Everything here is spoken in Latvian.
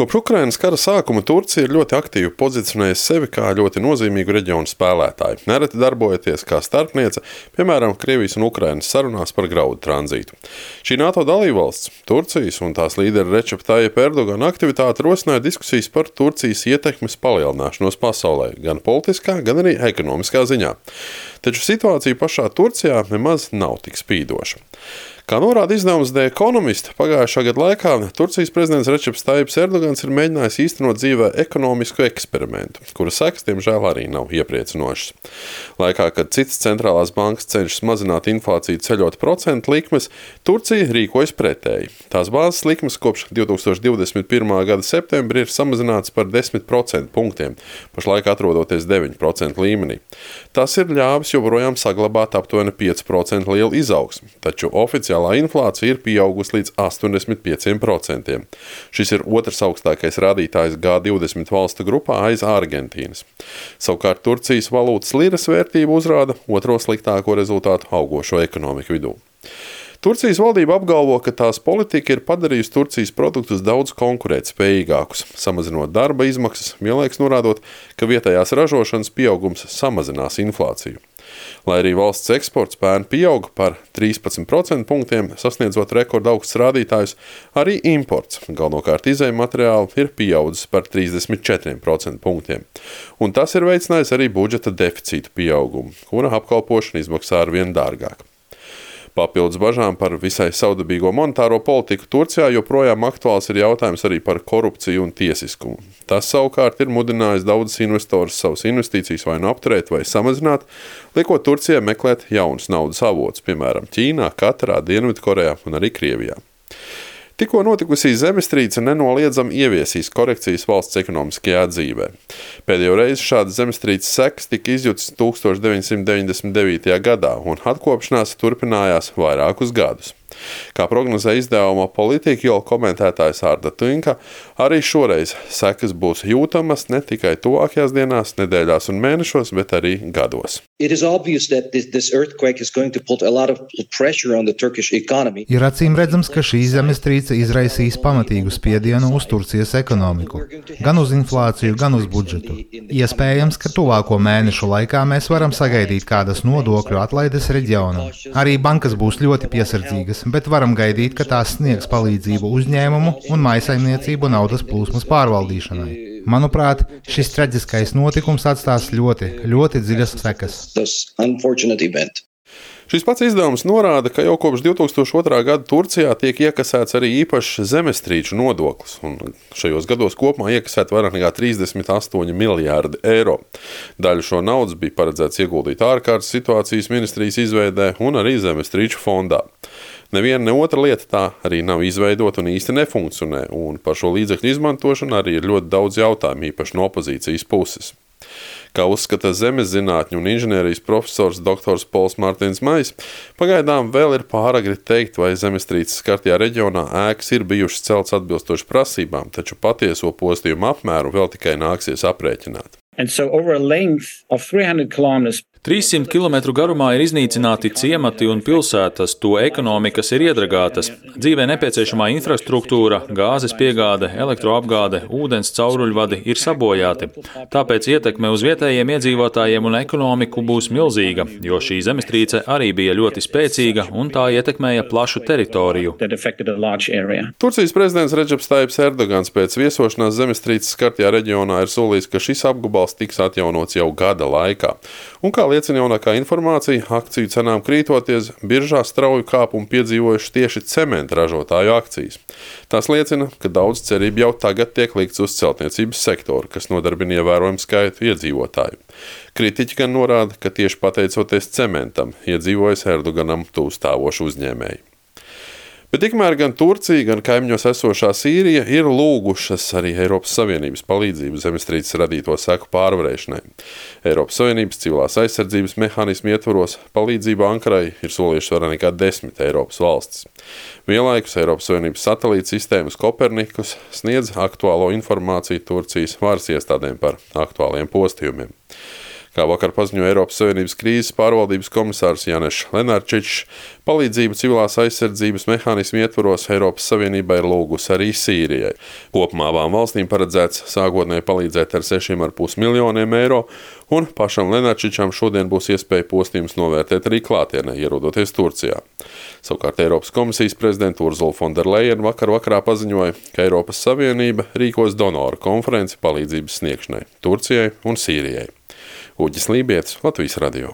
Kopš Ukrainas kara sākuma Turcija ir ļoti aktīvi pozicionējusi sevi kā ļoti nozīmīgu reģionu spēlētāju, nereti darbojoties kā starpniece, piemēram, Krievijas un Ukrainas sarunās par graudu tranzītu. Šī NATO dalībvalsts, Turcijas un tās līdera Rečep Tayyip Erdogana aktivitāte rosināja diskusijas par Turcijas ietekmes palielināšanos pasaulē, gan politiskā, gan arī ekonomiskā ziņā. Taču situācija pašā Turcijā nemaz nav tik spīdoša. Kā norāda izdevums The Economist, pagājušā gada laikā Turcijas prezidents Rečeps Taips Erdogans ir mēģinājis īstenot dzīvē ekonomisku eksperimentu, kura sekas, diemžēl, arī nav iepriecinošas. Laikā, kad citas centrālās bankas cenšas mazināt inflāciju ceļot procentu likmes, Turcija rīkojas pretēji. Tās bāzes likmes kopš 2021. gada septembra ir samazinātas par 10% punktiem, pašlaik atrodoties 9% līmenī. Tas ir ļāvis joprojām saglabāt aptuveni 5% lielu izaugsmu, taču oficiāli reālā inflācija ir pieaugusi līdz 85%. Šis ir otrs augstākais rādītājs G20 valstu grupā aiz Argentīnas. Savukārt Turcijas valūtas liras vērtība uzrāda otro sliktāko rezultātu augošo ekonomiku vidū. Turcijas valdība apgalvo, ka tās politika ir padarījusi Turcijas produktus daudz konkurētspējīgākus, samazinot darba izmaksas, vienlaikus norādot, ka vietējās ražošanas pieaugums samazinās inflāciju. Lai arī valsts eksports pērn pieauga par 13% punktiem, sasniedzot rekordu augstus rādītājus, arī imports, galvenokārt izējuma materiāli, ir pieaudzis par 34% punktiem. Un tas ir veicinājis arī budžeta deficīta pieaugumu, kura apkalpošana izmaksā ar vien dārgāk. Papildus bažām par visai saudabīgo monetāro politiku Turcijā joprojām aktuāls ir jautājums arī par korupciju un tiesiskumu. Tas savukārt ir mudinājis daudzus investorus savus investīcijas vai nu apturēt vai samazināt, liekot Turcijai meklēt jaunus naudas avotus, piemēram, Ķīnā, Katrā, Dienvidkorejā un arī Krievijā. Tikko notikusī zemestrīce nenoliedzami ieviesīs korekcijas valsts ekonomiskajā dzīvē. Pēdējo reizi šādas zemestrīces sekas tika izjutas 1999. gadā, un atkopšanās turpinājās vairākus gadus. Kā prognozē izdevuma politika jau komentētājs Arda Tunka, arī šoreiz sekas būs jūtamas ne tikai tuvākajās dienās, nedēļās un mēnešos, bet arī gados. Ir acīm redzams, ka šī zemestrīce izraisīs pamatīgu spiedienu uz Turcijas ekonomiku, gan uz inflāciju, gan uz budžetu. Iespējams, ka tuvāko mēnešu laikā mēs varam sagaidīt kādas nodokļu atlaides reģionā. Arī bankas būs ļoti piesardzīgas, bet varam gaidīt, ka tās sniegs palīdzību uzņēmumu un maisaimniecību naudas plūsmas pārvaldīšanai. Manuprāt, šis traģiskais notikums atstās ļoti, ļoti dziļas sekas. Šis pats izdevums norāda, ka jau kopš 2002. gada Turcijā tiek iekasēts arī īpašs zemestrīču nodoklis, un šajos gados kopumā iekasēt vairāk nekā 38 miljārdi eiro. Daļu šo naudas bija paredzēts ieguldīt ārkārtas situācijas ministrijas izveidē un arī zemestrīču fondā. Neviena ne otra lieta tā arī nav izveidota un īsti nefunkcionē, un par šo līdzekļu izmantošanu arī ir ļoti daudz jautājumu, īpaši no opozīcijas puses. Kā uzskata zemes zinātņu un inženierijas profesors dr. Pols Mārtiņš Mais, pagaidām vēl ir pāragri teikt, vai zemestrīces skartajā reģionā ēkas ir bijušas celtas atbilstoši prasībām, taču patieso postījumu apmēru vēl tikai nāksies aprēķināt. And so over a length of 300 kilometers 300 km garumā ir iznīcināti ciemati un pilsētas, to ekonomikas ir iedragātas. Dzīvē nepieciešamā infrastruktūra, gāzes piegāde, elektroapgāde, ūdens cauruļvadi ir sabojāti. Tāpēc ietekme uz vietējiem iedzīvotājiem un ekonomiku būs milzīga, jo šī zemestrīce arī bija ļoti spēcīga un tā ietekmēja plašu teritoriju. Turcijas prezidents Reģeps Taips Erdogans pēc viesošanās zemestrīces skartajā reģionā ir solījis, ka šis apgabals tiks atjaunots jau gada laikā. Un kā liecina jaunākā informācija, akciju cenām krītoties, biržā strauju kāpumu piedzīvojuši tieši cementa ražotāju akcijas. Tas liecina, ka daudz cerību jau tagad tiek likts uz celtniecības sektoru, kas nodarbina ievērojumu skaitu iedzīvotāju. Kritiķi gan norāda, ka tieši pateicoties cementam, iedzīvojas Erdoganam tūstāvošu uzņēmēju. Bet tikmēr gan Turcija, gan kaimiņos esošā Sīrija ir lūgušas arī Eiropas Savienības palīdzību zemestrīces radīto seku pārvarēšanai. Eiropas Savienības civilās aizsardzības mehānismu ietvaros palīdzību Ankarai ir solījušas vairāk nekā desmit Eiropas valstis. Vienlaikus Eiropas Savienības satelīta sistēmas Kopernikus sniedz aktuālo informāciju Turcijas varas iestādēm par aktuāliem postījumiem. Kā vakar paziņoja Eiropas Savienības krīzes pārvaldības komisārs Janešs Lenārčičs, palīdzību civilās aizsardzības mehānismu ietvaros Eiropas Savienība ir lūgusi arī Sīrijai. Kopumā abām valstīm paredzēts sākotnēji palīdzēt ar 6,5 miljoniem eiro, un pašam Lenārčičam šodien būs iespēja postījums novērtēt arī klātienē, ierodoties Turcijā. Savukārt Eiropas komisijas prezidenta Urzula Fonderleina vakar vakarā paziņoja, ka Eiropas Savienība rīkos donoru konferenci palīdzības sniegšanai Turcijai un Sīrijai. Uģis Lībijams, Latvijas radio.